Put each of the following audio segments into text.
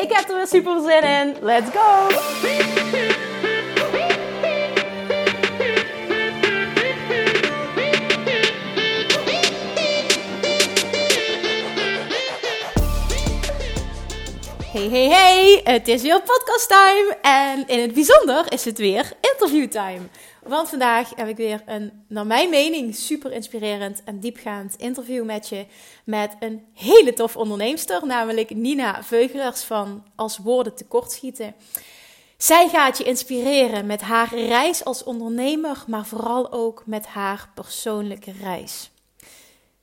Ik heb er weer super zin in. Let's go! Hey, hey, hey! Het is weer podcast time! En in het bijzonder is het weer interview time. Want vandaag heb ik weer een, naar mijn mening, super inspirerend en diepgaand interview met je. Met een hele tof onderneemster, namelijk Nina Veugelers van Als Woorden Tekortschieten. Zij gaat je inspireren met haar reis als ondernemer, maar vooral ook met haar persoonlijke reis.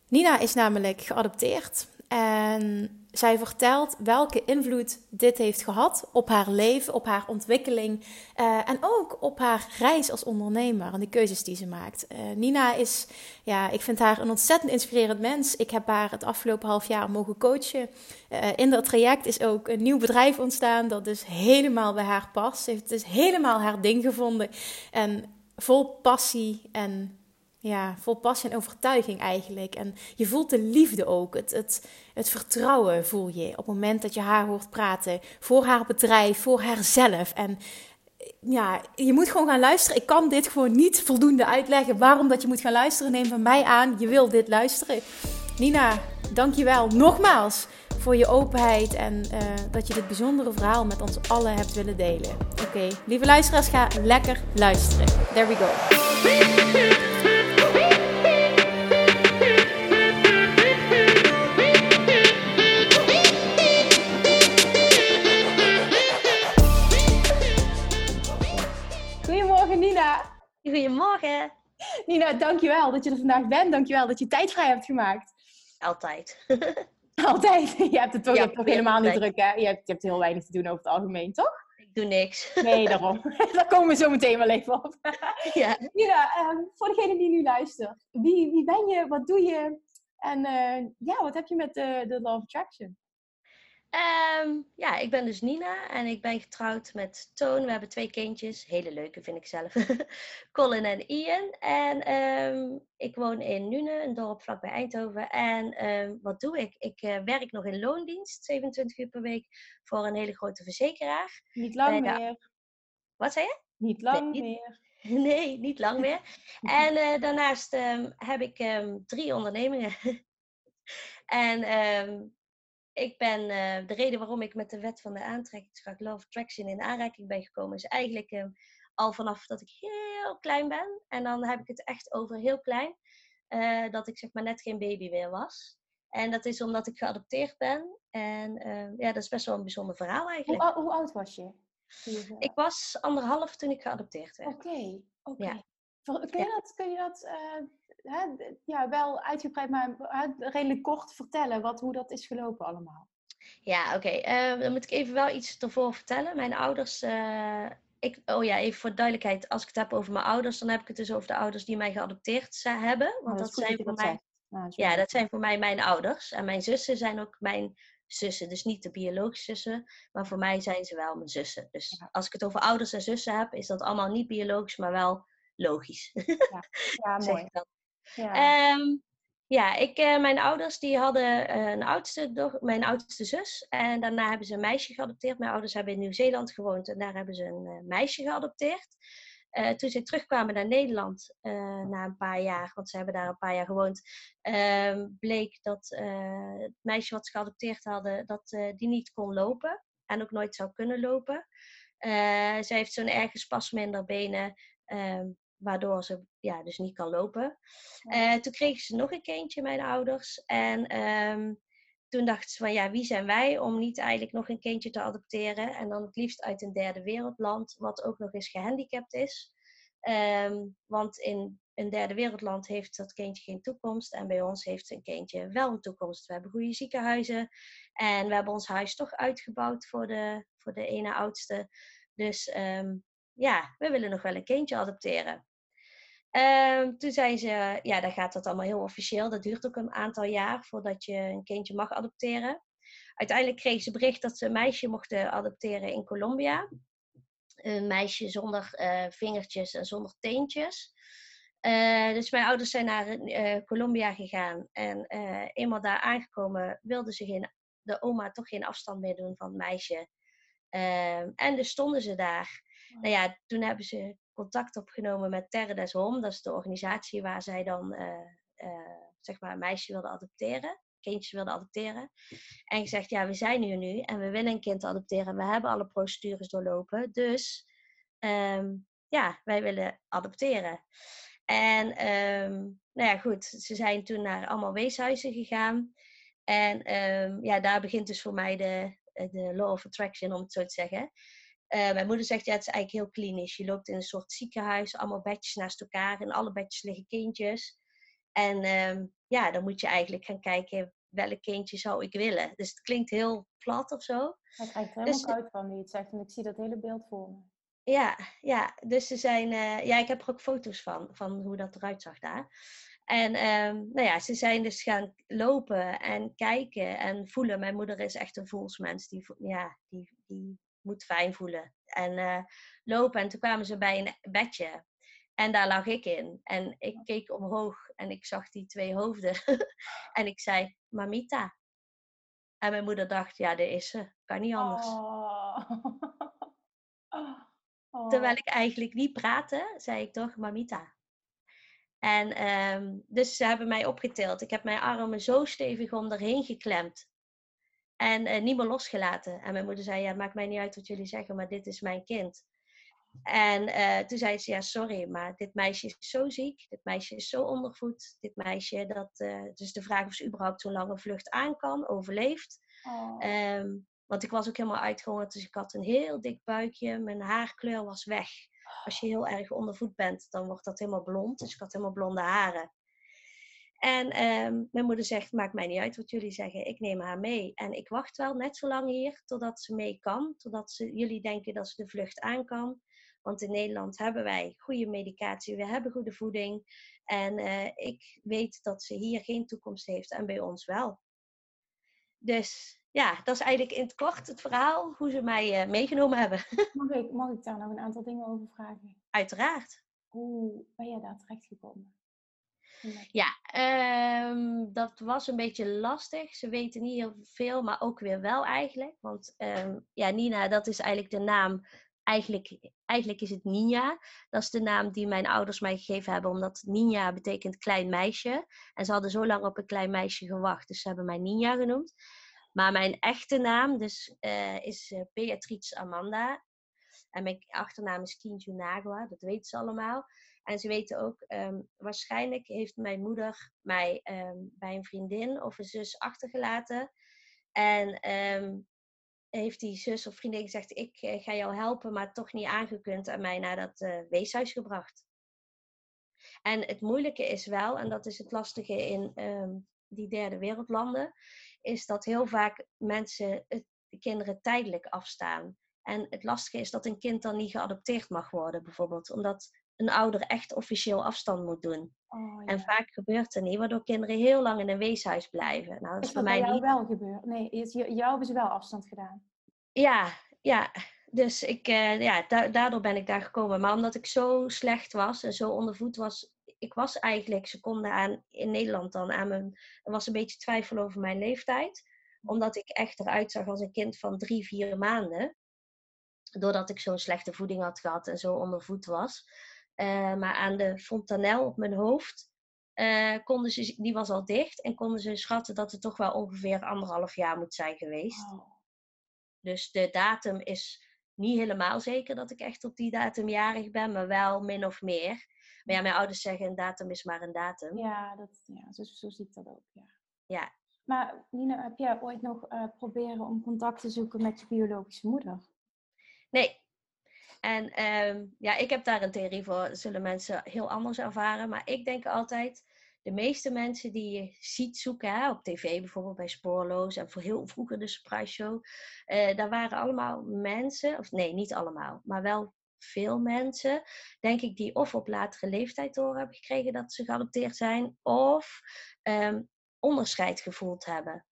Nina is namelijk geadopteerd en zij vertelt welke invloed dit heeft gehad op haar leven, op haar ontwikkeling uh, en ook op haar reis als ondernemer en de keuzes die ze maakt. Uh, Nina is, ja, ik vind haar een ontzettend inspirerend mens. Ik heb haar het afgelopen half jaar mogen coachen. Uh, in dat traject is ook een nieuw bedrijf ontstaan dat dus helemaal bij haar past. Ze heeft dus helemaal haar ding gevonden en vol passie en ja, vol passie en overtuiging eigenlijk. En je voelt de liefde ook. Het, het, het vertrouwen voel je op het moment dat je haar hoort praten. Voor haar bedrijf, voor haarzelf. En ja, je moet gewoon gaan luisteren. Ik kan dit gewoon niet voldoende uitleggen waarom dat je moet gaan luisteren. Neem van mij aan, je wil dit luisteren. Nina, dankjewel nogmaals voor je openheid en uh, dat je dit bijzondere verhaal met ons allen hebt willen delen. Oké, lieve luisteraars, ga lekker luisteren. There we go. Goedemorgen. Nina, dankjewel dat je er vandaag bent. Dankjewel dat je tijd vrij hebt gemaakt. Altijd. Altijd? Je hebt het toch, ja, je hebt toch helemaal niet druk, hè? Je hebt, je hebt heel weinig te doen over het algemeen, toch? Ik doe niks. Nee, daarom. Daar komen we zo meteen wel even op. Ja. Nina, um, voor degene die nu luistert. Wie, wie ben je? Wat doe je? En uh, ja, wat heb je met de, de Law of Attraction? Um, ja, ik ben dus Nina en ik ben getrouwd met Toon. We hebben twee kindjes, hele leuke vind ik zelf. Colin en Ian. En um, ik woon in Nune, een dorp vlakbij Eindhoven. En um, wat doe ik? Ik uh, werk nog in loondienst, 27 uur per week, voor een hele grote verzekeraar. Niet lang meer. Wat zei je? Niet lang nee, meer. Nee, niet lang meer. en uh, daarnaast heb ik drie ondernemingen. en ik ben, uh, de reden waarom ik met de wet van de aantrekkingskracht Love Attraction in aanraking ben gekomen, is eigenlijk uh, al vanaf dat ik heel klein ben. En dan heb ik het echt over heel klein. Uh, dat ik zeg maar net geen baby meer was. En dat is omdat ik geadopteerd ben. En ja, dat is best wel een bijzonder verhaal eigenlijk. Hoe, hoe oud was je? Ik was anderhalf toen ik geadopteerd werd. Oké, okay, oké. Okay. Ja. Kun je dat, kun je dat hè, ja, wel uitgebreid, maar redelijk kort vertellen wat, hoe dat is gelopen allemaal. Ja, oké. Okay. Uh, dan moet ik even wel iets ervoor vertellen. Mijn ouders, uh, ik, oh ja, even voor duidelijkheid. Als ik het heb over mijn ouders, dan heb ik het dus over de ouders die mij geadopteerd hebben. Want oh, dat, dat zijn voor mij. Ja, dat zijn voor mij mijn ouders. En mijn zussen zijn ook mijn zussen. Dus niet de biologische zussen, maar voor mij zijn ze wel mijn zussen. Dus ja. als ik het over ouders en zussen heb, is dat allemaal niet biologisch, maar wel logisch. Ja, ja mooi. Ja, um, ja ik, uh, mijn ouders die hadden uh, een oudste doch, mijn oudste zus. En daarna hebben ze een meisje geadopteerd. Mijn ouders hebben in Nieuw-Zeeland gewoond en daar hebben ze een uh, meisje geadopteerd. toen ze terugkwamen naar Nederland na een paar jaar, want ze hebben daar een paar jaar gewoond, ehm, bleek dat het meisje wat ze geadopteerd hadden, dat die niet kon lopen en ook nooit zou kunnen lopen. ze heeft zo'n erge spasme in haar benen. Um, waardoor ze ja, dus niet kan lopen. Uh, toen kregen ze nog een kindje, mijn ouders. En um, toen dachten ze van ja, wie zijn wij om niet eigenlijk nog een kindje te adopteren? En dan het liefst uit een derde wereldland, wat ook nog eens gehandicapt is. Um, want in een derde wereldland heeft dat kindje geen toekomst. En bij ons heeft een kindje wel een toekomst. We hebben goede ziekenhuizen. En we hebben ons huis toch uitgebouwd voor de, voor de ene oudste. Dus ehm, ja, we willen nog wel een kindje adopteren. Um, toen zei ze, ja, dan gaat dat allemaal heel officieel. Dat duurt ook een aantal jaar voordat je een kindje mag adopteren. Uiteindelijk kreeg ze bericht dat ze een meisje mochten adopteren in Colombia. Een meisje zonder uh, vingertjes en zonder teentjes. Uh, dus mijn ouders zijn naar uh, Colombia gegaan. En eenmaal daar aangekomen wilden ze geen, de oma toch geen afstand meer doen van het meisje. Ehm, en dus stonden ze daar. Nou ja, toen hebben ze contact opgenomen met Terre des Hom. Dat is de organisatie waar zij dan zeg maar een meisje wilden adopteren kindjes wilden adopteren. En gezegd, ja, we zijn hier nu en we willen een kind adopteren. We hebben alle procedures doorlopen. Dus ehm, ja, wij willen adopteren. En ehm, nou ja, goed, ze zijn toen naar allemaal weeshuizen gegaan. En ehm, ja, daar begint dus voor mij de, de law of attraction, om het zo te zeggen. Uh, mijn moeder zegt, ja, het is eigenlijk heel klinisch. Je loopt in een soort ziekenhuis, allemaal bedjes naast elkaar. In alle bedjes liggen kindjes. En ja, dan moet je eigenlijk gaan kijken welk kindje zou ik willen. Dus het klinkt heel plat of zo. Ik krijg er helemaal dus, koud van je het zegt en ik zie dat hele beeld voor me. Ja, ja, dus ze zijn, uh, ja, ik heb er ook foto's van, van hoe dat eruit zag daar. En um, nou ja, ze zijn dus gaan lopen en kijken en voelen. Mijn moeder is echt een voelsmens, die, ja, die, die moet fijn voelen. En uh, lopen en toen kwamen ze bij een bedje. En daar lag ik in. En ik keek omhoog en ik zag die twee hoofden. en ik zei, Mamita. En mijn moeder dacht, ja, dit is ze. Kan niet anders. Oh. Oh. Terwijl ik eigenlijk niet praatte, zei ik toch, Mamita. En um, dus ze hebben mij opgetild. Ik heb mijn armen zo stevig om erheen geklemd. En uh, niet meer losgelaten. En mijn moeder zei, ja, maakt mij niet uit wat jullie zeggen, maar dit is mijn kind. En uh, toen zei ze, ja, sorry, maar dit meisje is zo ziek. Dit meisje is zo ondervoed. Dit meisje, dat, uh, dus de vraag of ze überhaupt zo'n lange vlucht aan kan, overleeft. Oh. Um, want ik was ook helemaal uitgehongerd, dus ik had een heel dik buikje. Mijn haarkleur was weg. Als je heel erg ondervoed bent, dan wordt dat helemaal blond. Dus ik had helemaal blonde haren. En um, mijn moeder zegt, maakt mij niet uit wat jullie zeggen, ik neem haar mee. En ik wacht wel net zo lang hier, totdat ze mee kan. Totdat ze, jullie denken dat ze de vlucht aan kan. Want in Nederland hebben wij goede medicatie, we hebben goede voeding. En uh, ik weet dat ze hier geen toekomst heeft en bij ons wel. Dus ja, dat is eigenlijk in het kort het verhaal hoe ze mij uh, meegenomen hebben. mag, ik, mag ik daar nog een aantal dingen over vragen? Uiteraard. Hoe ben jij daar terecht gekomen? Ja, um, dat was een beetje lastig. Ze weten niet heel veel, maar ook weer wel eigenlijk. Want um, ja, Nina, dat is eigenlijk de naam eigenlijk, eigenlijk is het Ninja. Dat is de naam die mijn ouders mij gegeven hebben, omdat Ninja betekent klein meisje. En ze hadden zo lang op een klein meisje gewacht, dus ze hebben mij Ninja genoemd. Maar mijn echte naam dus, uh, is uh, Beatrice Amanda. En mijn achternaam is Kinju Nagua, dat weten ze allemaal. En ze weten ook, um, waarschijnlijk heeft mijn moeder mij um, bij een vriendin of een zus achtergelaten. En um, heeft die zus of vriendin gezegd: Ik eh, ga jou helpen, maar toch niet aangekund en mij naar dat uh, weeshuis gebracht. En het moeilijke is wel, en dat is het lastige in die derde wereldlanden, is dat heel vaak mensen het, de kinderen tijdelijk afstaan. En het lastige is dat een kind dan niet geadopteerd mag worden, bijvoorbeeld, omdat een ouder echt officieel afstand moet doen. Oh, ja. En vaak gebeurt er niet, waardoor kinderen heel lang in een weeshuis blijven. Nou, dat is, is voor mij jou niet... wel gebeurd? Nee, jou hebben ze wel afstand gedaan? Ja, ja. Dus ik, uh, ja, da daardoor ben ik daar gekomen. Maar omdat ik zo slecht was en zo ondervoed was, ik was eigenlijk seconden aan in Nederland dan aan mijn. Er was een beetje twijfel over mijn leeftijd. Omdat ik echt eruit zag als een kind van drie, vier maanden. Doordat ik zo'n slechte voeding had gehad en zo ondervoed was. Uh, maar aan de fontanel op mijn hoofd, uh, konden ze, die was al dicht. En konden ze schatten dat het toch wel ongeveer anderhalf jaar moet zijn geweest. Dus de datum is niet helemaal zeker dat ik echt op die datum jarig ben, maar wel min of meer. Maar ja, mijn ouders zeggen een datum is maar een datum. Ja, dat, ja zo, zo zie ik dat ook. Ja. ja. Maar Nina, heb jij ooit nog uh, proberen om contact te zoeken met je biologische moeder? Nee, En ehm, ja, ik heb daar een theorie voor. Zullen mensen heel anders ervaren. Maar ik denk altijd, de meeste mensen die je ziet zoeken, hè, op tv bijvoorbeeld bij Spoorloos en voor heel vroeger de Surprise Show, uh, daar waren allemaal mensen, of nee, niet allemaal, maar wel veel mensen, denk ik, die of op latere leeftijd door hebben gekregen dat ze geadopteerd zijn, of um, onderscheid gevoeld hebben.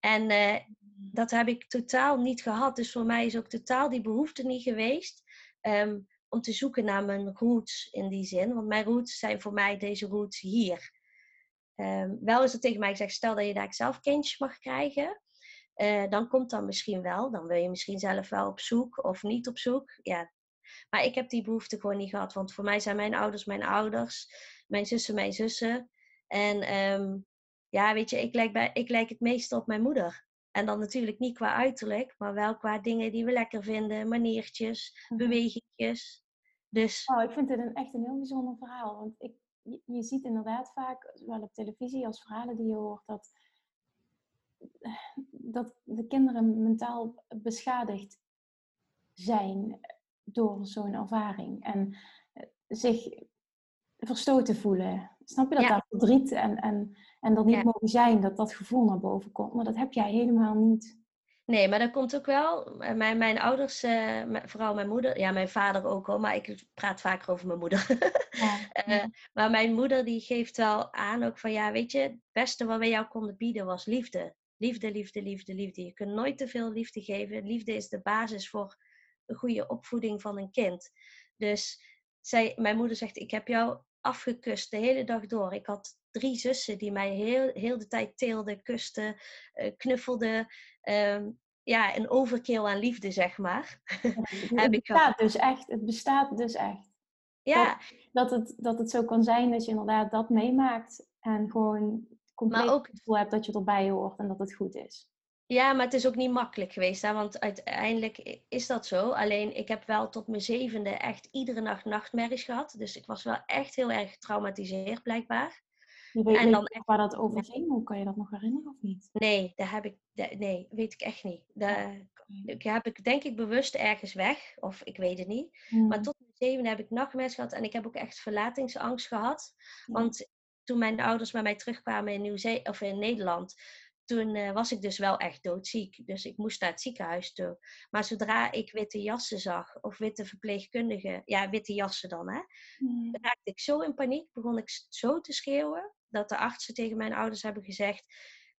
En uh, dat heb ik totaal niet gehad. Dus voor mij is ook totaal die behoefte niet geweest um, om te zoeken naar mijn roots in die zin. Want mijn roots zijn voor mij deze roots hier. Um, wel is het tegen mij gezegd, stel dat je daar zelf kindjes mag krijgen. Uh, dan komt dat misschien wel. Dan wil je misschien zelf wel op zoek of niet op zoek. Ja. Maar ik heb die behoefte gewoon niet gehad. Want voor mij zijn mijn ouders mijn ouders. Mijn zussen mijn zussen. En um, ja, weet je, ik lijk, bij, ik lijk het meeste op mijn moeder. En dan natuurlijk niet qua uiterlijk, maar wel qua dingen die we lekker vinden. Maniertjes, mm bewegingjes. Dus... Oh, ik vind dit een, echt een heel bijzonder verhaal. Want ik, je, je ziet inderdaad vaak, zowel op televisie als verhalen die je hoort, dat, dat de kinderen mentaal beschadigd zijn door zo'n ervaring. En eh, zich verstoten voelen. Snap je dat ja. dat verdriet en, en, en dat niet ja. mogen zijn, dat dat gevoel naar boven komt? Maar dat heb jij helemaal niet. Nee, maar dat komt ook wel. Mijn, mijn ouders, uh, vooral mijn moeder, ja, mijn vader ook al, maar ik praat vaker over mijn moeder. Ja, uh, maar mijn moeder die geeft wel aan ook van ja, weet je, het beste wat wij jou konden bieden was liefde. Liefde, liefde, liefde, liefde. Je kunt nooit te veel liefde geven. Liefde is de basis voor een goede opvoeding van een kind. Dus zij, mijn moeder zegt, ik heb jou afgekust de hele dag door. Ik had drie zussen die mij heel, heel de tijd teelden, kusten, uh, knuffelden. Um, ja, een overkill aan liefde, zeg maar. het bestaat dus echt. Het bestaat dus echt. Ja. Dat, dat, het, dat het zo kan zijn dat je inderdaad dat meemaakt en gewoon compleet maar ook, het gevoel hebt dat je erbij hoort en dat het goed is. Ja, maar het is ook niet makkelijk geweest, hè? want uiteindelijk is dat zo. Alleen ik heb wel tot mijn zevende echt iedere nacht nachtmerries gehad. Dus ik was wel echt heel erg getraumatiseerd, blijkbaar. Je weet, en dan echt... waar dat over ging? Hoe kan je dat nog herinneren of niet? Nee, dat heb ik, nee, weet ik echt niet. Dat heb ik denk ik bewust ergens weg, of ik weet het niet. Hmm. Maar tot mijn zevende heb ik nachtmerries gehad en ik heb ook echt verlatingsangst gehad. Hmm. Want toen mijn ouders bij mij terugkwamen in, Nieuw of in Nederland, toen uh, was ik dus wel echt doodziek. Dus ik moest naar het ziekenhuis toe. Maar zodra ik witte jassen zag, of witte verpleegkundigen, ja, witte jassen dan, hè, mm. raakte ik zo in paniek, begon ik zo te schreeuwen, dat de artsen tegen mijn ouders hebben gezegd: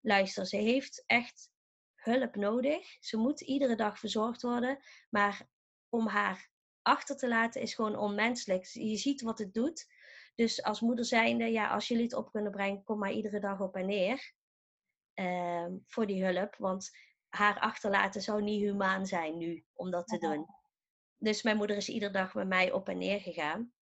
luister, ze heeft echt hulp nodig. Ze moet iedere dag verzorgd worden, maar om haar achter te laten is gewoon onmenselijk. Je ziet wat het doet. Dus als moeder zijnde, ja, als jullie het op kunnen brengen, kom maar iedere dag op en neer. Ehm, voor die hulp. Want haar achterlaten zou niet humaan zijn nu om dat te doen. Dus mijn moeder is iedere dag met mij op en neer gegaan.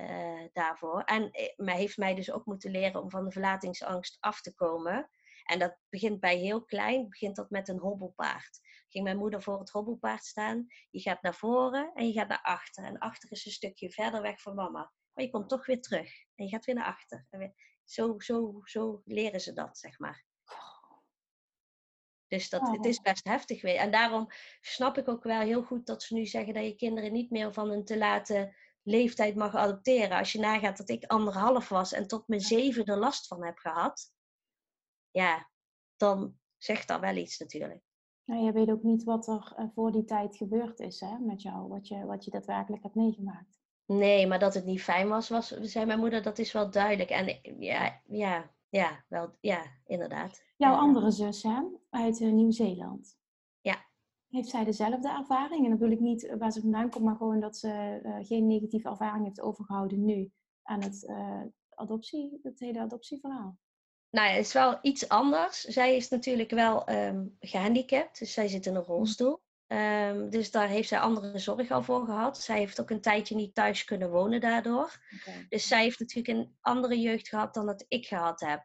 Uh, daarvoor. En eh, mij heeft mij dus ook moeten leren om van de verlatingsangst af te komen. En dat begint bij heel klein, begint dat met een hobbelpaard. Ging mijn moeder voor het hobbelpaard staan. Je gaat naar voren en je gaat naar achter. En achter is een stukje verder weg van mama. Maar je komt toch weer terug. En je gaat weer naar achter. En weer, zo, zo, zo leren ze dat, zeg maar. Dus dat, het is oh. best heftig weer. En daarom snap ik ook wel heel goed dat ze nu zeggen dat je kinderen niet meer van een te late leeftijd mag adopteren. Als je nagaat dat ik anderhalf was en tot mijn zeven er last van heb gehad. Ja, dan zegt dat wel iets natuurlijk. Nou, je weet ook niet wat er eh, voor die tijd gebeurd is hè, met jou, wat je, wat je daadwerkelijk hebt meegemaakt. Nee, maar dat het niet fijn was, was, zei mijn moeder, dat is wel duidelijk. En ja, ja, ja, wel, ja, inderdaad. Jouw andere zus, hè, uit uh, Nieuw-Zeeland. Heeft zij dezelfde ervaring? En dan bedoel ik niet eh, waar ze vandaan komt, maar gewoon dat ze uh, geen negatieve ervaring heeft overgehouden nu aan het, uh, adoptie, het hele adoptieverhaal. Nou ja, het is wel iets anders. Zij is natuurlijk wel um, gehandicapt, dus zij zit in een rolstoel. Um, dus daar heeft zij andere zorg al voor gehad. Zij heeft ook een tijdje niet thuis kunnen wonen daardoor. Okay. Dus zij heeft natuurlijk een andere jeugd gehad dan dat ik gehad heb.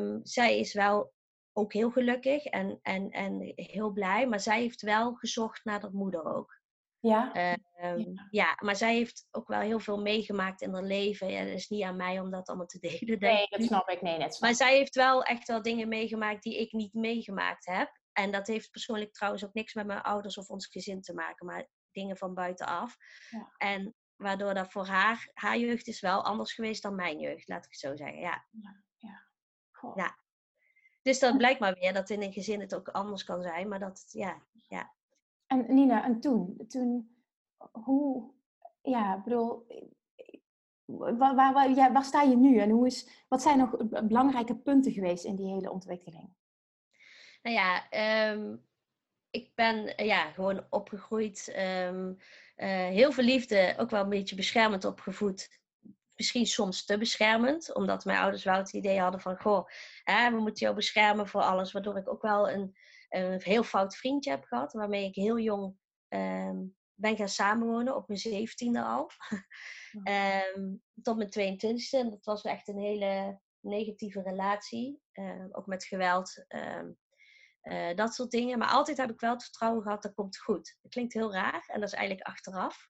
Um, zij is wel ook heel gelukkig en, en, en heel blij, maar zij heeft wel gezocht naar dat moeder ook. Ja? Um, ja. ja. maar zij heeft ook wel heel veel meegemaakt in haar leven. Ja, het is niet aan mij om dat allemaal te delen. Nee, dat snap ik. Nee, net Maar zij heeft wel echt wel dingen meegemaakt die ik niet meegemaakt heb. En dat heeft persoonlijk trouwens ook niks met mijn ouders of ons gezin te maken. Maar dingen van buitenaf. Ja. En waardoor dat voor haar, haar jeugd is wel anders geweest dan mijn jeugd, laat ik het zo zeggen. Ja. ja, ja. ja. Dus dat blijkt maar weer dat in een gezin het ook anders kan zijn, maar dat, ja, ja. En Nina, en toen, toen, hoe, ja, bedoel, waar, waar, ja, waar sta je nu en hoe is, wat zijn nog belangrijke punten geweest in die hele ontwikkeling? Nou ja, ehm, ik ben ja, gewoon opgegroeid. Um, heel veel liefde, ook wel een beetje beschermend opgevoed. Misschien soms te beschermend, omdat mijn ouders wel het idee hadden van: Goh, hè, we moeten jou beschermen voor alles. Waardoor ik ook wel een, een heel fout vriendje heb gehad, waarmee ik heel jong ehm, ben gaan samenwonen, op mijn zeventiende al. um, tot mijn 22e. En dat was echt een hele negatieve relatie. ook met geweld. Uh, dat soort dingen. Maar altijd heb ik wel het vertrouwen gehad, dat komt goed. Dat klinkt heel raar en dat is eigenlijk achteraf.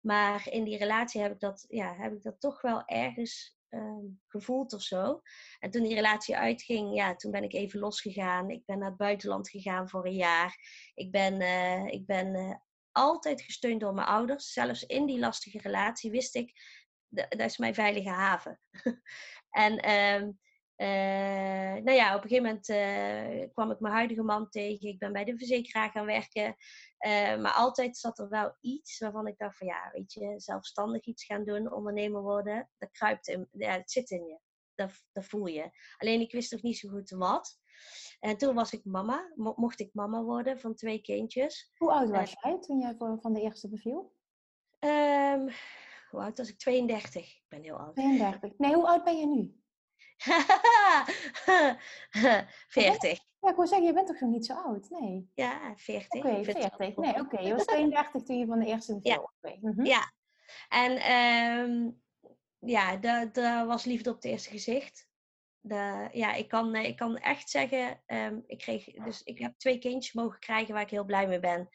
Maar in die relatie heb ik dat, ja, heb ik dat toch wel ergens uh, gevoeld of zo. En toen die relatie uitging, ja, toen ben ik even losgegaan. Ik ben naar het buitenland gegaan voor een jaar. Ik ben, uh, ik ben uh, altijd gesteund door mijn ouders. Zelfs in die lastige relatie wist ik, dat is mijn veilige haven. en ehm, nou ja, op een gegeven moment uh, kwam ik mijn huidige man tegen. Ik ben bij de verzekeraar gaan werken. Uh, maar altijd zat er wel iets waarvan ik dacht van ja, weet je, zelfstandig iets gaan doen, ondernemer worden, dat kruipt in, ja, het zit in je. Dat, dat voel je. Alleen ik wist nog niet zo goed wat. En toen was ik mama, mo mocht ik mama worden van twee kindjes. Hoe oud was jij toen jij van de eerste beviel? Um, hoe oud was ik? 32. Ik ben heel oud. 32. Nee, hoe oud ben je nu? 40. Ja, ik wil zeggen, je bent toch nog niet zo oud? Nee. Ja, 40. Oké, okay, 40. Nee, oké. Okay. Je was 32 toen je van de eerste. Ja. Mm ja. En um, ja, daar was liefde op het eerste gezicht. De, ja, ik kan, ik kan echt zeggen, um, ik, kreeg, dus ik heb twee kindjes mogen krijgen waar ik heel blij mee ben.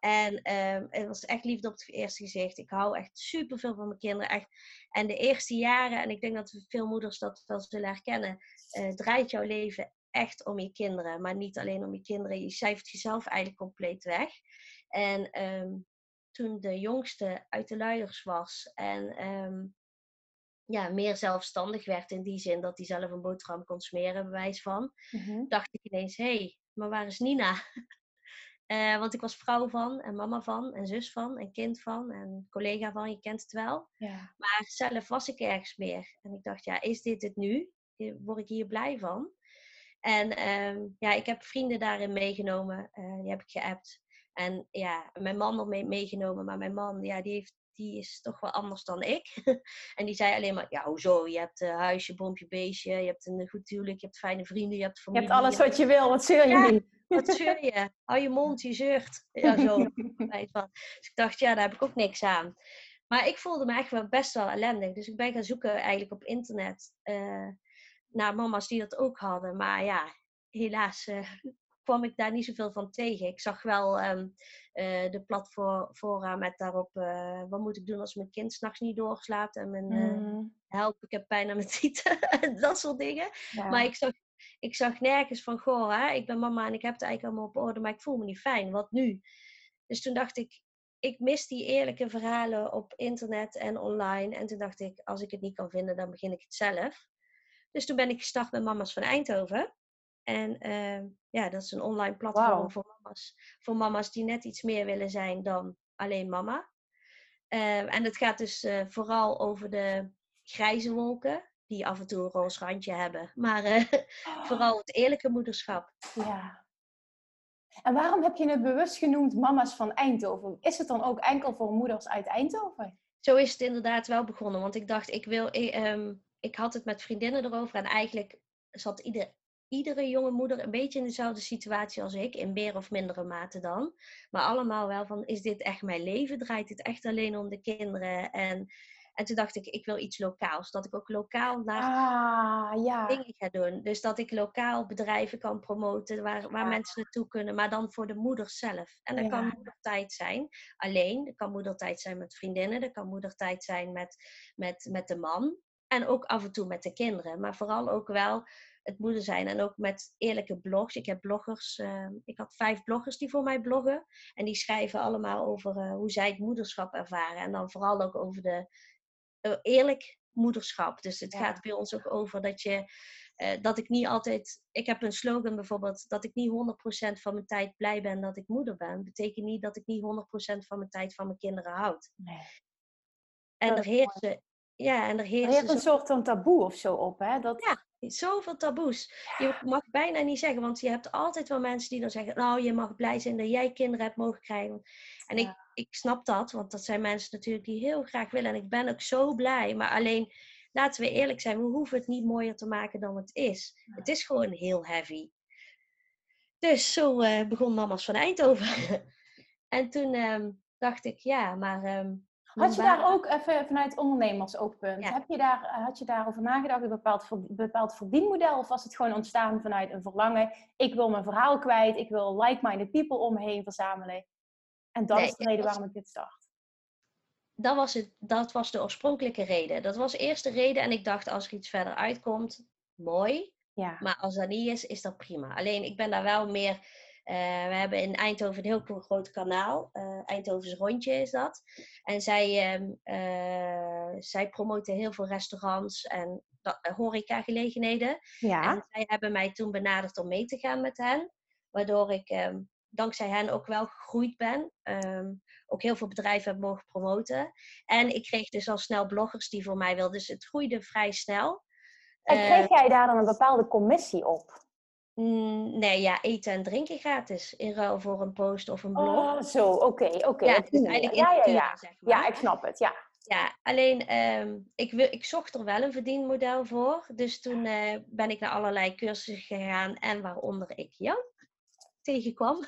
En um, het was echt liefde op het eerste gezicht. Ik hou echt super veel van mijn kinderen. Echt. En de eerste jaren, en ik denk dat veel moeders dat wel zullen herkennen, uh, draait jouw leven echt om je kinderen. Maar niet alleen om je kinderen. Je cijfert jezelf eigenlijk compleet weg. En um, toen de jongste uit de luiers was en um, ja, meer zelfstandig werd in die zin dat hij zelf een boterham kon smeren, bewijs van, mm -hmm. dacht ik ineens, hé, hey, maar waar is Nina? Uh, want ik was vrouw van en mama van en zus van en kind van en collega van, je kent het wel. Ja. Maar zelf was ik ergens meer. En ik dacht, ja, is dit het nu? Word ik hier blij van? En um, ja, ik heb vrienden daarin meegenomen. Uh, die heb ik geappt. En ja, mijn man nog mee, meegenomen. Maar mijn man, ja, die, heeft, die is toch wel anders dan ik. en die zei alleen maar, ja, hoezo? Je hebt uh, huisje, bompje, beestje. Je hebt een goed huwelijk. Je hebt fijne vrienden. Je hebt familie. Je hebt alles wat je wil. Wat zeur je ja. niet? Wat zeur je? Hou je mond, je zeurt. Ja, zo. dus ik dacht, ja, daar heb ik ook niks aan. Maar ik voelde me echt wel best wel ellendig. Dus ik ben gaan zoeken eigenlijk op internet uh, naar mama's die dat ook hadden. Maar ja, helaas uh, kwam ik daar niet zoveel van tegen. Ik zag wel um, uh, de platform met daarop, wat moet ik doen als mijn kind s'nachts niet doorslaapt. En mijn, mm. help, ik heb pijn aan mijn tieten. dat soort dingen. Ja. Maar ik zag ik zag nergens van, goh, hè, ik ben mama en ik heb het eigenlijk allemaal op orde, maar ik voel me niet fijn. Wat nu? Dus toen dacht ik, ik mis die eerlijke verhalen op internet en online. En toen dacht ik, als ik het niet kan vinden, dan begin ik het zelf. Dus toen ben ik gestart met Mama's van Eindhoven. En uh, ja, dat is een online platform wow. voor, mama's, voor mama's die net iets meer willen zijn dan alleen mama. Uh, en het gaat dus uh, vooral over de grijze wolken die af en toe een roze randje hebben. Maar uh, vooral het eerlijke moederschap. Ja. En waarom heb je het bewust genoemd Mama's van Eindhoven? Is het dan ook enkel voor moeders uit Eindhoven? Zo is het inderdaad wel begonnen. Want ik dacht, ik wil. Ik, um, ik had het met vriendinnen erover. En eigenlijk zat ieder, iedere jonge moeder een beetje in dezelfde situatie als ik. In meer of mindere mate dan. Maar allemaal wel van, is dit echt mijn leven? Draait dit echt alleen om de kinderen? En en toen dacht ik, ik wil iets lokaals. Dat ik ook lokaal naar ah, ja. dingen ga doen. Dus dat ik lokaal bedrijven kan promoten waar, waar ja. mensen naartoe kunnen. Maar dan voor de moeders zelf. En dat ja. kan moedertijd zijn alleen. Dat kan moedertijd zijn met vriendinnen. Dat kan moedertijd zijn met, met, met de man. En ook af en toe met de kinderen. Maar vooral ook wel het moeder zijn. En ook met eerlijke blogs. Ik heb bloggers, ehm, ik had vijf bloggers die voor mij bloggen. En die schrijven allemaal over eh, hoe zij het moederschap ervaren. En dan vooral ook over de eerlijk moederschap. Dus het gaat bij ons ook over dat je. Uh, dat ik niet altijd. Ik heb een slogan bijvoorbeeld. Dat ik niet 100% van mijn tijd blij ben dat ik moeder ben. Betekent niet dat ik niet 100% van mijn tijd van mijn kinderen houd. Nee. En er heerst, ja, en er heerst, er heerst een soort van taboe of zo op, hè? Dat... Ja, zoveel taboes. Je mag bijna niet zeggen, want je hebt altijd wel mensen die dan zeggen: Nou, je mag blij zijn dat jij kinderen hebt mogen krijgen. En ik, ik snap dat, want dat zijn mensen natuurlijk die heel graag willen. En ik ben ook zo blij. Maar alleen, laten we eerlijk zijn, we hoeven het niet mooier te maken dan het is. Het is gewoon heel heavy. Dus zo uh, begon Mama's van Eindhoven. en toen uh, dacht ik, ja, maar. Um, had je daar ook even vanuit ondernemersoogpunt, ja. heb je daar, had je daarover nagedacht, een bepaald, bepaald verdienmodel? Of was het gewoon ontstaan vanuit een verlangen, ik wil mijn verhaal kwijt, ik wil like-minded people om me heen verzamelen? En dat is de reden waarom ik dit start. Dat was, het, dat was de oorspronkelijke reden. Dat was eerst de reden en ik dacht, als er iets verder uitkomt, mooi. Ja. Maar als dat niet is, is dat prima. Alleen, ik ben daar wel meer uh, we hebben in Eindhoven een heel groot kanaal. Uh, Eindhoven's Rondje is dat. En zij, uh, zij promoten heel veel restaurants en horecagelegenheden. Ja. En zij hebben mij toen benaderd om mee te gaan met hen. Waardoor ik um, dankzij hen ook wel gegroeid ben. Um, ook heel veel bedrijven heb mogen promoten. En ik kreeg dus al snel bloggers die voor mij wilden. Dus het groeide vrij snel. En kreeg jij daar dan een bepaalde commissie op? Mm, nee, ja, eten en drinken gratis. In ruil voor een post of een blog. Oh, zo, oké, oké. Ja, eigenlijk ja, ja, ja. Zeg maar. ja, ik snap het, ja. Ja, alleen um, ik, wil, ik zocht er wel een verdienmodel voor. Dus toen uh, ben ik naar allerlei cursussen gegaan. En waaronder ik jou tegenkwam.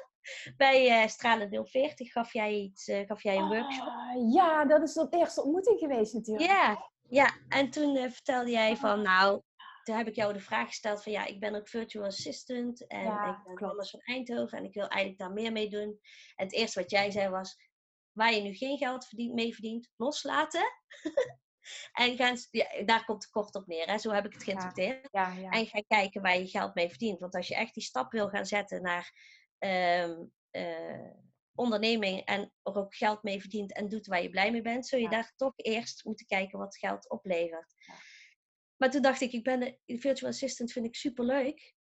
Bij uh, Stralen 040 gaf jij, iets, uh, gaf jij een workshop. Uh, ja, dat is de eerste ontmoeting geweest natuurlijk. Ja, ja. en toen vertelde jij van, nou, toen heb ik jou de vraag gesteld van ja, ik ben ook virtual assistant en ik ben alles van Eindhoven en ik wil eigenlijk daar meer mee doen. En het eerste wat jij zei was, waar je nu geen geld verdient, mee verdient, loslaten. en gaan, ja, daar komt het kort op neer, hè? zo heb ik het geïnterpreteerd. Ja, en ga kijken waar je geld mee verdient. Want als je echt die stap wil gaan zetten naar um, uh, onderneming en er ook geld mee verdient en doet waar je blij mee bent, zul je daar toch eerst moeten kijken wat geld oplevert. Maar toen dacht ik, ik ben de virtual assistant vind ik super leuk.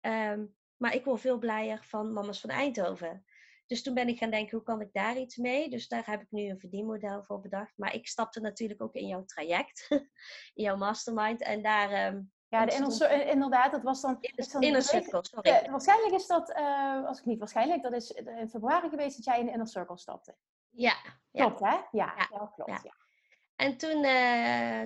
Ehm, maar ik word veel blijer van Mama's van Eindhoven. Dus toen ben ik gaan denken, hoe kan ik daar iets mee? Dus daar heb ik nu een verdienmodel voor bedacht. Maar ik stapte natuurlijk ook in jouw traject, in jouw mastermind. En daar... Um, ja, de inner, inderdaad, dat was dan... Inner circle, sorry. Waarschijnlijk is dat, uh, als ik niet waarschijnlijk, dat is in februari geweest dat jij in de inner circle stapte. Ja. Klopt, hè? Ja, ja. ja klopt. Ja. En toen, uh,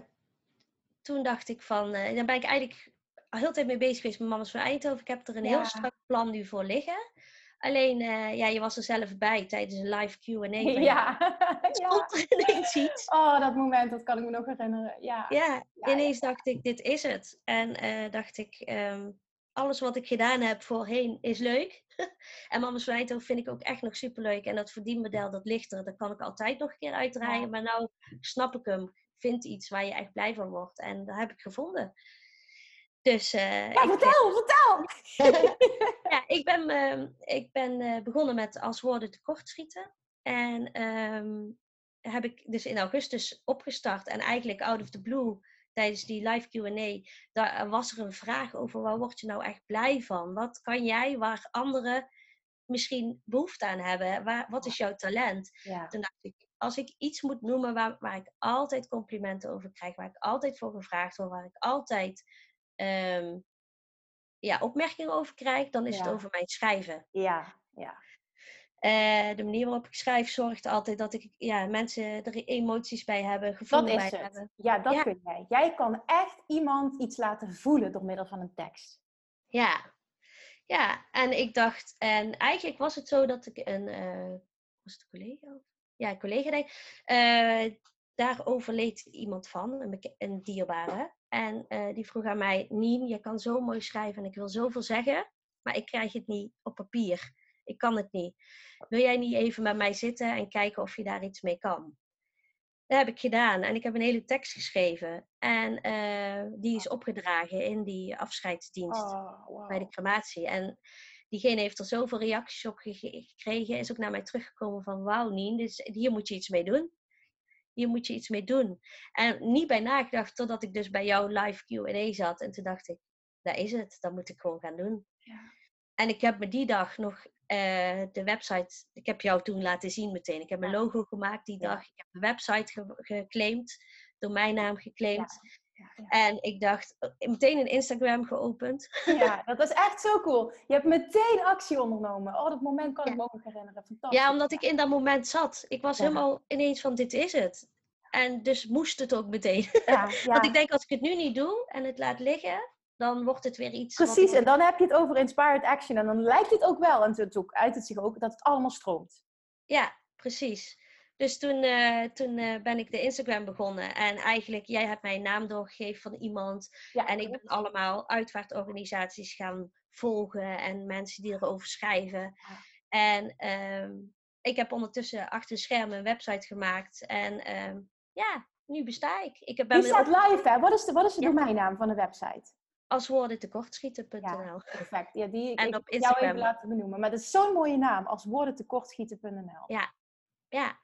toen dacht ik van, uh, dan ben ik eigenlijk al heel tijd mee bezig geweest met Mama's van Eindhoven. Ik heb er een heel strak plan nu voor liggen. Alleen, uh, ja, je was er zelf bij tijdens een live Q&A. Ja. ja. ineens iets. Oh, dat moment, dat kan ik me nog herinneren. Ja, ja, ineens dacht ik, dit is het. En uh, dacht ik, um, alles wat ik gedaan heb voorheen is leuk. en Mama's van Eindhoven vind ik ook echt nog superleuk. En dat verdienmodel, dat ligt er. Dat kan ik altijd nog een keer uitdraaien. Maar nou snap ik hem vind iets waar je echt blij van wordt. En dat heb ik gevonden. Dus, uh, ja, vertel, vertel! ja, ik ben, uh, ik ben uh, begonnen met als woorden tekortschieten. En um, heb ik dus in augustus opgestart. En eigenlijk out of the blue, tijdens die live Q&A, daar was er een vraag over waar word je nou echt blij van? Wat kan jij waar anderen misschien behoefte aan hebben? Waar, wat is jouw talent? Ja. Toen dacht ik, als ik iets moet noemen waar, waar ik altijd complimenten over krijg, waar ik altijd voor gevraagd word, waar ik altijd um, ja, opmerkingen over krijg, dan is het over mijn schrijven. Ja, ja. Uh, de manier waarop ik schrijf zorgt altijd dat ik ja, mensen er emoties bij hebben, gevoelens bij het. hebben. Ja, dat kun jij. Jij kan echt iemand iets laten voelen door middel van een tekst. Ja, ja. En ik dacht, en eigenlijk was het zo dat ik een, uh, was het een collega? Ja, collega denk, uh, daar overleed iemand van, een, een dierbare. En uh, die vroeg aan mij, Nien, je kan zo mooi schrijven en ik wil zoveel zeggen, maar ik krijg het niet op papier. Ik kan het niet. Wil jij niet even met mij zitten en kijken of je daar iets mee kan? Dat heb ik gedaan. En ik heb een hele tekst geschreven. En eh, die is opgedragen in die afscheidsdienst Oh, wow. bij de crematie. En diegene heeft er zoveel reacties op ge- gekregen. Is ook naar mij teruggekomen van... Wauw, Nien, dus hier moet je iets mee doen. Hier moet je iets mee doen. En niet bij nagedacht totdat ik dus bij jouw live Q&A zat. En toen dacht ik, dat is het. Dat moet ik gewoon gaan doen. Ja. En ik heb me die dag nog eh, de website... Ik heb jou toen laten zien meteen. Ik heb mijn Ja. logo gemaakt die dag. Ik heb de website ge- geclaimd. Domeinnaam geclaimd. Ja, ja. En ik dacht, eh, meteen een Instagram geopend. Ja, dat is echt zo cool. Je hebt meteen actie ondernomen. Oh, dat moment kan ik me ook nog herinneren. Fantastisch. Ja, omdat ik in dat moment zat. Ik was Ja. helemaal ineens van, dit is het. En dus moest het ook meteen. Want ik denk, als ik het nu niet doe en het laat liggen, dan wordt het weer iets... Precies, en dan heb je het over inspired action. En dan lijkt het ook wel, en het ook, uit het zich ook, dat het allemaal stroomt. Ja, precies. Dus toen, eh, toen eh, ben ik de Instagram begonnen. En eigenlijk, jij hebt mij een naam doorgegeven van iemand. Ja, En ik ben allemaal uitvaartorganisaties gaan volgen en mensen die erover schrijven. En ehm, ik heb ondertussen achter de schermen een website gemaakt. En ehm, ja, nu besta ik. Ik heb Die staat live, hè? Wat is de, wat is de Ja. domeinnaam van de website? als woorden tekortschieten.nl. Perfect. Ja, die ik, En ik op heb jou even Instagram. laten benoemen. Maar dat is zo'n mooie naam, als woorden tekortschieten.nl. Ja. Ja.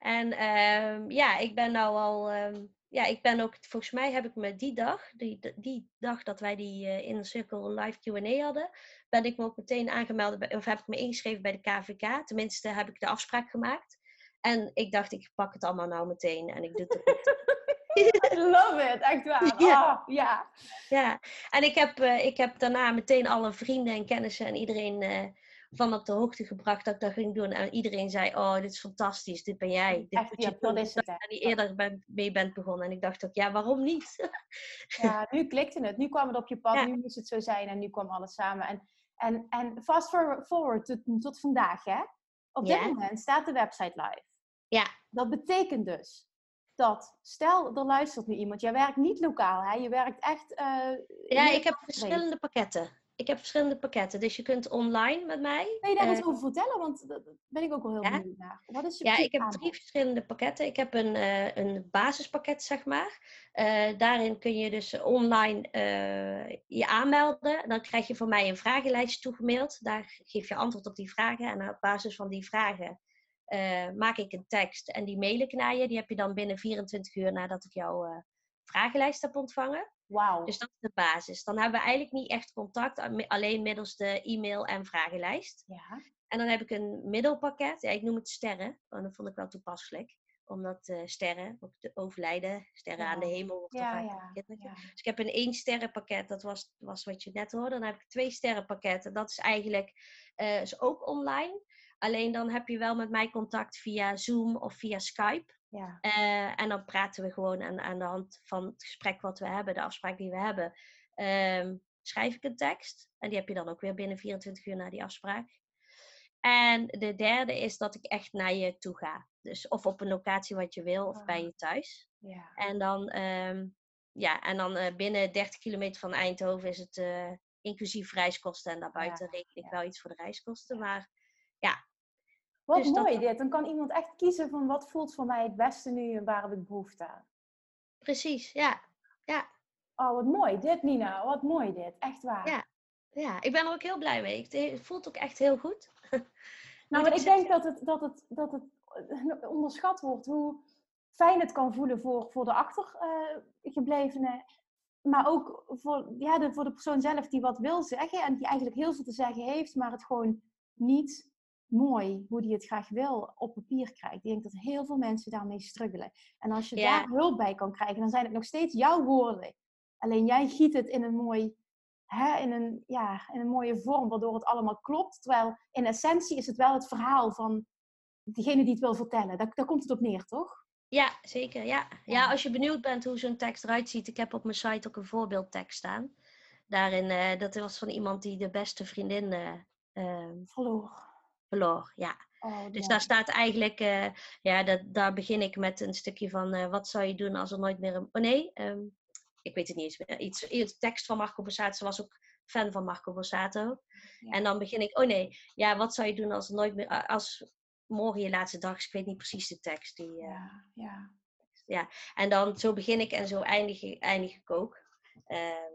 En ehm, ja, ik ben nou al. ehm, ja, ik ben ook. Volgens mij heb ik me die dag, die, die dag dat wij die eh in een cirkel live QA hadden, ben ik me ook meteen aangemeld. Of heb ik me ingeschreven bij de KVK. Tenminste, heb ik de afspraak gemaakt. En ik dacht, ik pak het allemaal nou meteen en ik doe het. love it, echt waar. Ja. Oh, ja. ja, en ik heb, eh, ik heb daarna meteen alle vrienden en kennissen en iedereen eh, van op de hoogte gebracht dat ik dat ging doen. En iedereen zei, oh, dit is fantastisch, dit ben jij. Dit Echt, ja, dat is het, er eerder ben- mee bent begonnen. En ik dacht ook, ja, waarom niet? Ja, nu klikte het. Nu kwam het op je pad. Ja. Nu moest het zo zijn. En nu kwam alles samen. En, en, en fast forward, forward tot, tot vandaag, hè? Op dit Ja. moment staat de website live. Ja. Dat betekent dus dat, stel, er luistert nu iemand. Jij werkt niet lokaal, hè? Je werkt echt... eh, Ja, ik heb verschillende pakketten. Ik heb verschillende pakketten. Dus je kunt online met mij. Wil je daar eh, wat over vertellen? Want daar ben ik ook wel heel Ja? benieuwd naar. Wat is je Ja, ik heb drie verschillende pakketten. Ik heb een, eh, een basispakket, zeg maar. Daarin kun je dus online je aanmelden. Dan krijg je van mij een vragenlijst toegemaild. Daar geef je antwoord op die vragen. En op basis van die vragen eh, maak ik een tekst. En die mail ik naar je. Die heb je dan binnen 24 uur nadat ik jouw eh, vragenlijst heb ontvangen. Wauw. Dus dat is de basis. Dan hebben we eigenlijk niet echt contact. Alleen middels de e-mail en vragenlijst. Ja. En dan heb ik een middelpakket. Ja, ik noem het sterren. Want dat vond ik wel toepasselijk. Omdat eh, sterren, ook de overlijden, sterren Ja. aan de hemel wordt Ja, ja. Dus ik heb een één sterrenpakket. Dat was, was wat je net hoorde. Dan heb ik twee sterrenpakketten. Dat is eigenlijk is ook online. Alleen dan heb je wel met mij contact via Zoom of via Skype. ja. Eh, en dan praten we gewoon aan, aan de hand van het gesprek wat we hebben, de afspraak die we hebben. ehm, schrijf ik een tekst. En die heb je dan ook weer binnen 24 uur na die afspraak. En de derde is dat ik echt naar je toe ga. Dus of op een locatie wat je wil, of bij Ah. je thuis. ja. En dan, ehm, ja, en dan eh, binnen 30 kilometer van Eindhoven is het eh, inclusief reiskosten. En daarbuiten Ja, reken ik ja. wel iets voor de reiskosten. Maar ja, Wat Dus dat- mooi dit. Dan kan iemand echt kiezen van wat voelt voor mij het beste nu en waar heb ik behoefte aan. precies. Ja, Oh, wat mooi dit, Nina. Wat mooi dit. Echt waar. Ja. ja, ik ben er ook heel blij mee. Het voelt ook echt heel goed. Nou, maar ik denk dat het, dat, het, dat het eh, onderschat wordt hoe fijn het kan voelen voor, voor de achtergeblevenen. maar ook voor, ja, de, voor de persoon zelf die wat wil zeggen en die eigenlijk heel veel te zeggen heeft, maar het gewoon niet mooi, hoe die het graag wil, op papier krijgt. Ik denk dat heel veel mensen daarmee struggelen. En als je Ja. daar hulp bij kan krijgen, dan zijn het nog steeds jouw woorden. Alleen jij giet het in een mooi hè, in, een, ja, in een mooie vorm, waardoor het allemaal klopt. Terwijl in essentie is het wel het verhaal van diegene die het wil vertellen. Daar, daar komt het op neer, toch? Ja, zeker. Ja. Ja. als je benieuwd bent hoe zo'n tekst eruit ziet. Ik heb op mijn site ook een voorbeeldtekst staan. Daarin, eh, dat was van iemand die de beste vriendin ehm, Verloor. Verloor. Ja. Oh, Dus daar staat eigenlijk, eh, ja, dat, daar begin ik met een stukje van eh, wat zou je doen als er nooit meer een. Oh nee, ehm, ik weet het niet eens meer. Iets, iets tekst van Marco Borsato. Ze was ook fan van Marco Borsato. Ja. En dan begin ik, oh nee, ja, wat zou je doen als er nooit meer, als morgen je laatste dag is. Ik weet niet precies de tekst. Die, eh, Ja, ja. ja. En dan zo begin ik en zo eindig, ik- eindig ik ook. Ehm,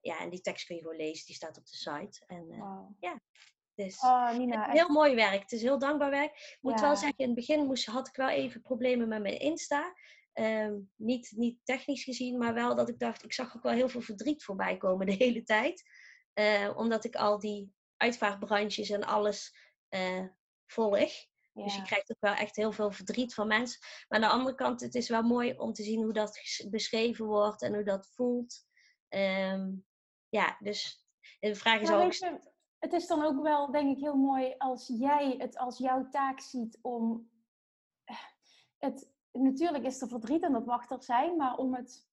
ja, en die tekst kun je gewoon lezen, die staat op de site. En, eh, Wauw. Dus, Oh, Nina, het is echt. heel mooi werk. Het is heel dankbaar werk. Ik moet Ja. wel zeggen, in het begin moest, had ik wel even problemen met mijn Insta. Ehm, niet, niet technisch gezien, maar wel dat ik dacht, ik zag ook wel heel veel verdriet voorbij komen de hele tijd. Eh, omdat ik al die uitvaartbrandjes en alles eh, volg. Dus je krijgt ook wel echt heel veel verdriet van mensen. Maar aan de andere kant, het is wel mooi om te zien hoe dat beschreven wordt en hoe dat voelt. Ehm, ja, dus de vraag is Ja, ook... het is dan ook wel, denk ik, heel mooi als jij het als jouw taak ziet om eh, het. Natuurlijk is er verdriet en dat mag er zijn, maar om het,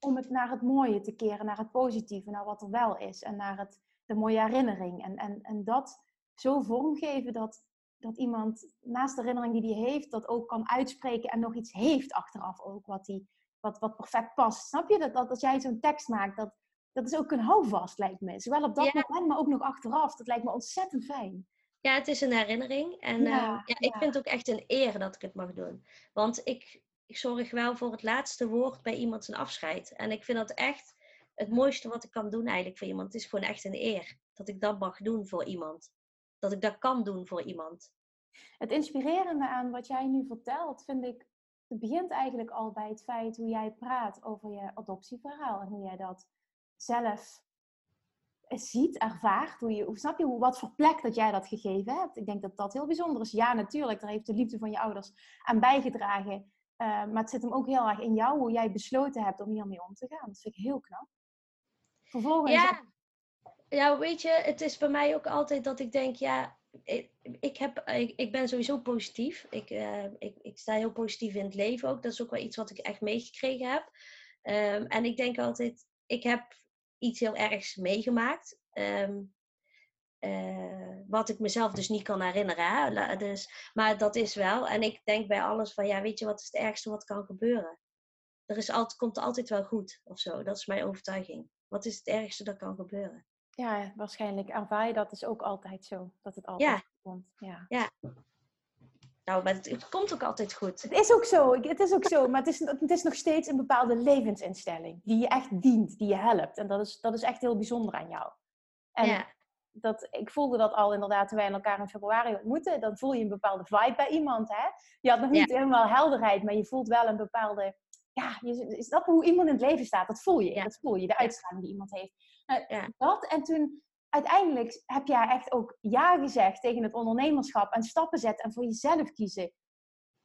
om het naar het mooie te keren, naar het positieve, naar wat er wel is en naar het, de mooie herinnering. En, en, en dat zo vormgeven dat, dat iemand naast de herinnering die hij heeft, dat ook kan uitspreken en nog iets heeft achteraf ook, wat, die, wat, wat perfect past. Snap je? Dat, dat als jij zo'n tekst maakt, dat, dat is ook een houvast, lijkt me. Zowel op dat Ja. moment, maar ook nog achteraf. Dat lijkt me ontzettend fijn. Ja, het is een herinnering. En Ja, ja, ja, ik vind het ook echt een eer dat ik het mag doen. Want ik, ik zorg wel voor het laatste woord bij iemand zijn afscheid. En ik vind dat echt het mooiste wat ik kan doen eigenlijk voor iemand. Het is gewoon echt een eer dat ik dat mag doen voor iemand. Dat ik dat kan doen voor iemand. Het inspirerende aan wat jij nu vertelt, vind ik, het begint eigenlijk al bij het feit hoe jij praat over je adoptieverhaal en hoe jij dat zelf ziet, ervaart. Hoe je, hoe, snap je hoe, wat voor plek dat jij dat gegeven hebt? Ik denk dat dat heel bijzonder is. Ja, natuurlijk, daar heeft de liefde van je ouders aan bijgedragen. Eh, maar het zit hem ook heel erg in jou, hoe jij besloten hebt om hiermee om te gaan. Dat vind ik heel knap. Vervolgens, Ja, ja, weet je, het is bij mij ook altijd dat ik denk, ja, ik, ik, heb, ik, ik ben sowieso positief. Ik, eh, ik, ik sta heel positief in het leven ook. Dat is ook wel iets wat ik echt meegekregen heb. Ehm, en ik denk altijd, ik heb iets heel ergs meegemaakt. ehm, eh, wat ik mezelf dus niet kan herinneren. Hè? Dus, maar dat is wel. En ik denk bij alles van, ja, weet je wat is het ergste wat kan gebeuren? Er is altijd, komt altijd wel goed of zo. Dat is mijn overtuiging. Wat is het ergste dat kan gebeuren? ja, waarschijnlijk ervaar je dat dus ook altijd zo. Dat het altijd Ja. goed komt. Ja. Nou, maar het, het komt ook altijd goed. Het is ook zo, het is ook zo, maar het is, het is nog steeds een bepaalde levensinstelling die je echt dient, die je helpt. En dat is, dat is echt heel bijzonder aan jou. En Ja, dat, ik voelde dat al inderdaad toen wij elkaar in februari ontmoetten. Dan voel je een bepaalde vibe bij iemand. Hè? Je had nog niet helemaal helderheid, maar je voelt wel een bepaalde... Ja, je, is dat hoe iemand in het leven staat? Dat voel je. Ja. Dat voel je, de uitstraling die iemand heeft. Nou, Ja. Dat en toen... Uiteindelijk heb jij echt ook ja gezegd tegen het ondernemerschap en stappen zetten en voor jezelf kiezen.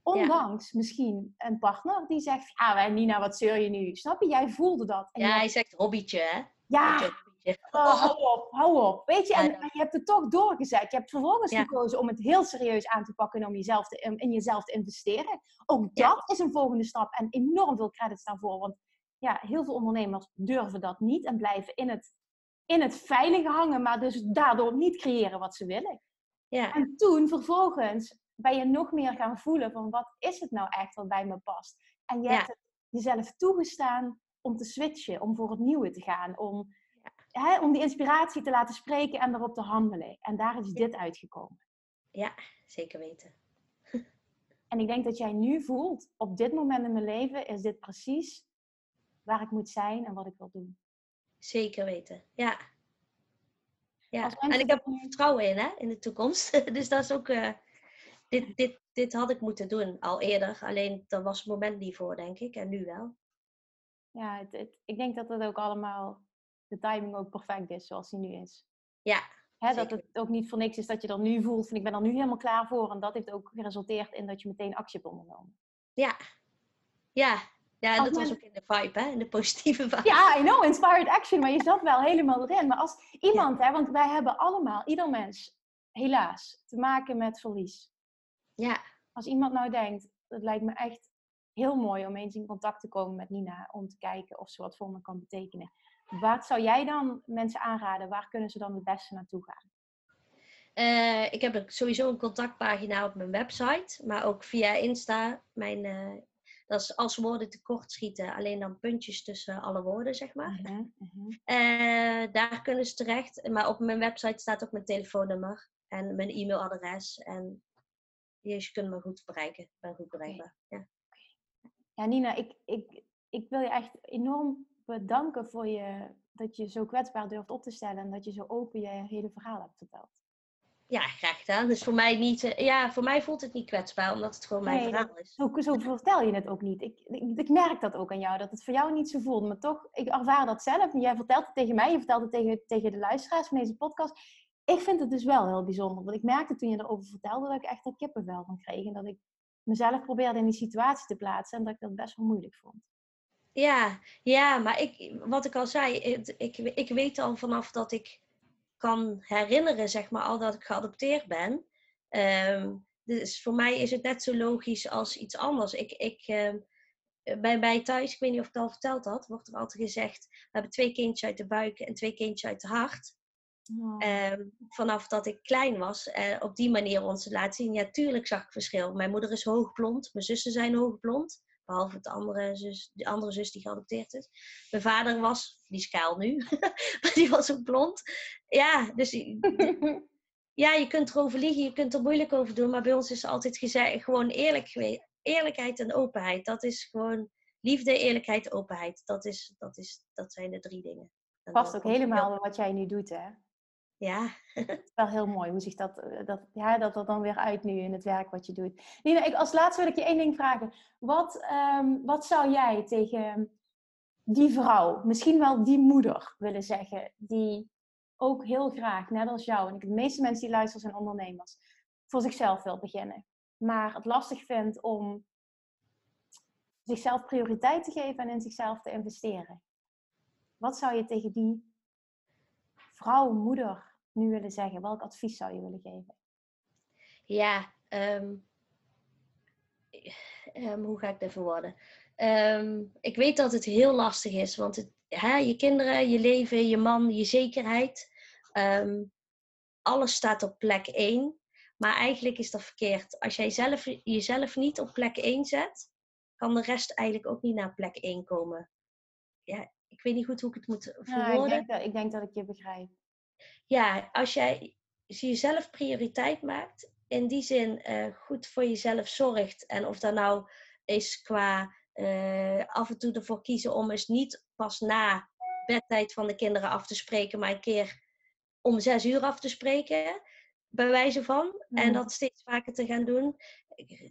Ondanks misschien een partner die zegt, ja, wij, Nina, wat zeur je nu? Snap je? Jij voelde dat. En ja jij- hij zegt hobbytje, hè? ja, Hobbytje. Oh, hou op, hou op. Weet je, en, je hebt het toch doorgezet. Je hebt vervolgens Ja. gekozen om het heel serieus aan te pakken en om jezelf te, in jezelf te investeren. Ook Ja. dat is een volgende stap en enorm veel credits daarvoor. Want ja, heel veel ondernemers durven dat niet en blijven in het, in het veilige hangen, maar dus daardoor niet creëren wat ze willen. Ja, En toen vervolgens ben je nog meer gaan voelen van wat is het nou echt wat bij me past. En je Ja. hebt het jezelf toegestaan om te switchen, om voor het nieuwe te gaan, om, hè, om die inspiratie te laten spreken en erop te handelen. En daar is dit uitgekomen. ja, zeker weten. En ik denk dat jij nu voelt, op dit moment in mijn leven is dit precies waar ik moet zijn en wat ik wil doen. Zeker weten, ja. Ja, en ik heb er vertrouwen in, hè, in de toekomst. dus dat is ook... eh, dit, dit, dit had ik moeten doen, al eerder. Alleen, daar was het moment niet voor, denk ik. En nu wel. Ja, het, het- ik denk dat het ook allemaal, de timing ook perfect is zoals die nu is. Ja, Hè, dat het ook niet voor niks is dat je er nu voelt van ik ben er nu helemaal klaar voor. En dat heeft ook geresulteerd in dat je meteen actie hebt ondernomen. ja. Ja, ja dat was ook in de vibe, hè. In de positieve vibe. Ja, I know, inspired action, maar je zat wel helemaal erin. Maar als iemand, hè, want wij hebben allemaal, ieder mens, helaas, te maken met verlies. Ja, Als iemand nou denkt, het lijkt me echt heel mooi om eens in contact te komen met Nina, om te kijken of ze wat voor me kan betekenen. Wat zou jij dan mensen aanraden? Waar kunnen ze dan het beste naartoe gaan? Eh, ik heb sowieso een contactpagina op mijn website, maar ook via Insta. Mijn, eh, dat is als woorden tekort schieten, alleen dan puntjes tussen alle woorden, zeg maar. Mhm, mhm. Eh, daar kunnen ze terecht. Maar op mijn website staat ook mijn telefoonnummer en mijn e-mailadres. En je kunt me goed bereiken. Ik ben goed bereikbaar. Ja. Ja, Nina, ik, ik, ik wil je echt enorm bedanken voor je, dat je zo kwetsbaar durft op te stellen en dat je zo open je hele verhaal hebt verteld. Ja, graag gedaan. Dus voor mij niet, eh, ja, voor mij voelt het niet kwetsbaar, omdat het gewoon mijn verhaal is. Zo, zo vertel je het ook niet. Ik, ik, ik, merk dat ook aan jou, dat het voor jou niet zo voelt. Maar toch, ik ervaar dat zelf. En jij vertelt het tegen mij, je vertelt het tegen, tegen de luisteraars van deze podcast. Ik vind het dus wel heel bijzonder. Want ik merkte toen je erover vertelde dat ik echt er kippenvel van kreeg. En dat ik mezelf probeerde in die situatie te plaatsen. En dat ik dat best wel moeilijk vond. Ja, ja, maar ik, wat ik al zei, ik, ik weet al vanaf dat ik kan herinneren, zeg maar, al dat ik geadopteerd ben. Um, dus voor mij is het net zo logisch als iets anders. Ik, ik, um, bij mij thuis, ik weet niet of ik het al verteld had, wordt er altijd gezegd: we hebben twee kindjes uit de buik en twee kindjes uit de hart. Oh. Um, vanaf dat ik klein was, uh, op die manier ons te laten zien. Ja, tuurlijk zag ik verschil. Mijn moeder is hoogblond, mijn zussen zijn hoogblond. Behalve de andere zus, de andere zus die geadopteerd is. Mijn vader was, die is kaal nu, maar die was ook blond. Ja, dus ja, je kunt erover liegen, je kunt er moeilijk over doen. Maar bij ons is altijd gezegd, gewoon eerlijk geweest. Eerlijkheid en openheid. Dat is gewoon liefde, eerlijkheid, openheid. Dat, is, dat, is, dat zijn de drie dingen. Past ook helemaal bij wat jij nu doet, hè? Ja. het is wel heel mooi hoe zich dat, eh, dat, ja, dat dat dan weer uit nu in het werk wat je doet. Nina, ik, als laatste wil ik je één ding vragen. Wat, um, wat zou jij tegen die vrouw, misschien wel die moeder willen zeggen, die ook heel graag, net als jou, en de meeste mensen die luisteren zijn ondernemers, voor zichzelf wil beginnen, maar het lastig vindt om zichzelf prioriteit te geven en in zichzelf te investeren? Wat zou je tegen die vrouw, moeder nu willen zeggen? Welk advies zou je willen geven? Ja, um, hoe ga ik dat verwoorden? Um, ik weet dat het heel lastig is, want het, hè, je kinderen, je leven, je man, je zekerheid, alles staat op plek 1. Maar eigenlijk is dat verkeerd. Als jij zelf, jezelf niet op plek 1 zet, kan de rest eigenlijk ook niet naar plek 1 komen. Ja, ik weet niet goed hoe ik het moet verwoorden. Ja, ik, denk dat, ik denk dat ik je begrijp ja, als jij jezelf prioriteit maakt, in die zin uh, goed voor jezelf zorgt. En of dat nou is qua uh, af en toe ervoor kiezen om eens niet pas na bedtijd van de kinderen af te spreken, maar een keer om zes uur af te spreken, bij wijze van. En mm. dat steeds vaker te gaan doen.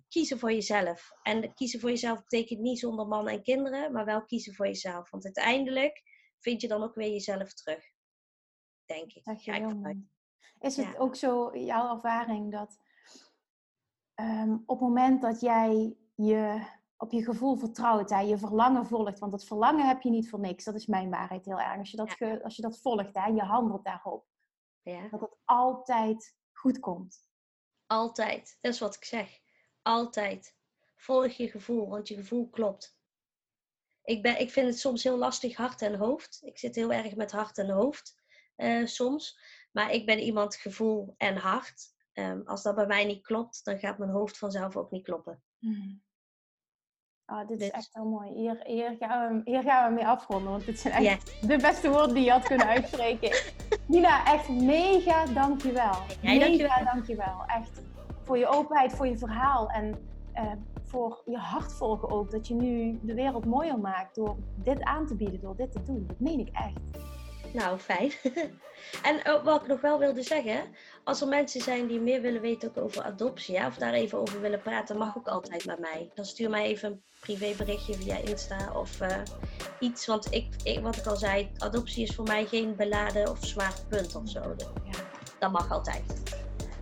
Kiezen voor jezelf. En kiezen voor jezelf betekent niet zonder man en kinderen, maar wel kiezen voor jezelf. Want uiteindelijk vind je dan ook weer jezelf terug denk ik. Is het ook zo, jouw ervaring, dat ehm, op het moment dat jij je op je gevoel vertrouwt, hè, je verlangen volgt, want dat verlangen heb je niet voor niks, dat is mijn waarheid heel erg. Als je dat, als je dat volgt, hè, je handelt daarop, ja. dat het altijd goed komt. Altijd, dat is wat ik zeg. Altijd. Volg je gevoel, want je gevoel klopt. Ik, ben, ik vind het soms heel lastig hart en hoofd. Ik zit heel erg met hart en hoofd. Eh, soms. Maar ik ben iemand gevoel en hart. Um, als dat bij mij niet klopt, dan gaat mijn hoofd vanzelf ook niet kloppen. Hmm. Oh, dit is echt heel mooi. Hier, hier, gaan we, hier gaan we mee afronden, want dit zijn echt de beste woorden die je had kunnen uitspreken. Nina, echt mega dankjewel. Jij, mega dankjewel. dankjewel. Echt voor je openheid, voor je verhaal en uh, voor je hart volgen ook. Dat je nu de wereld mooier maakt door dit aan te bieden, door dit te doen. Dat meen ik echt. Nou, fijn. en oh, wat ik nog wel wilde zeggen, als er mensen zijn die meer willen weten over adoptie, ja, of daar even over willen praten, mag ook altijd met mij. Dan stuur mij even een privéberichtje via Insta of uh, iets. Want ik, wat ik al zei, adoptie is voor mij geen beladen of zwaar punt of zo. Ja, dat mag altijd.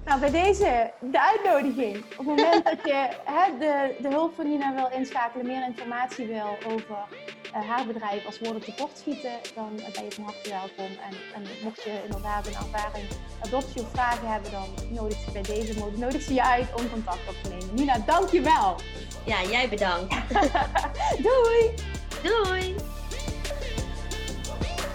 Nou, bij deze de uitnodiging. Op het moment dat je hè, de, de hulp van Nina wil inschakelen, meer informatie wil over uh, haar bedrijf als woorden tekort schieten, dan ben je van harte welkom. En, en mocht je inderdaad een ervaring adoptie of vragen hebben, dan nodig ze bij deze nodig ze je uit om contact op te nemen. Nina, dankjewel. Ja, jij bedankt. Doei. Doei.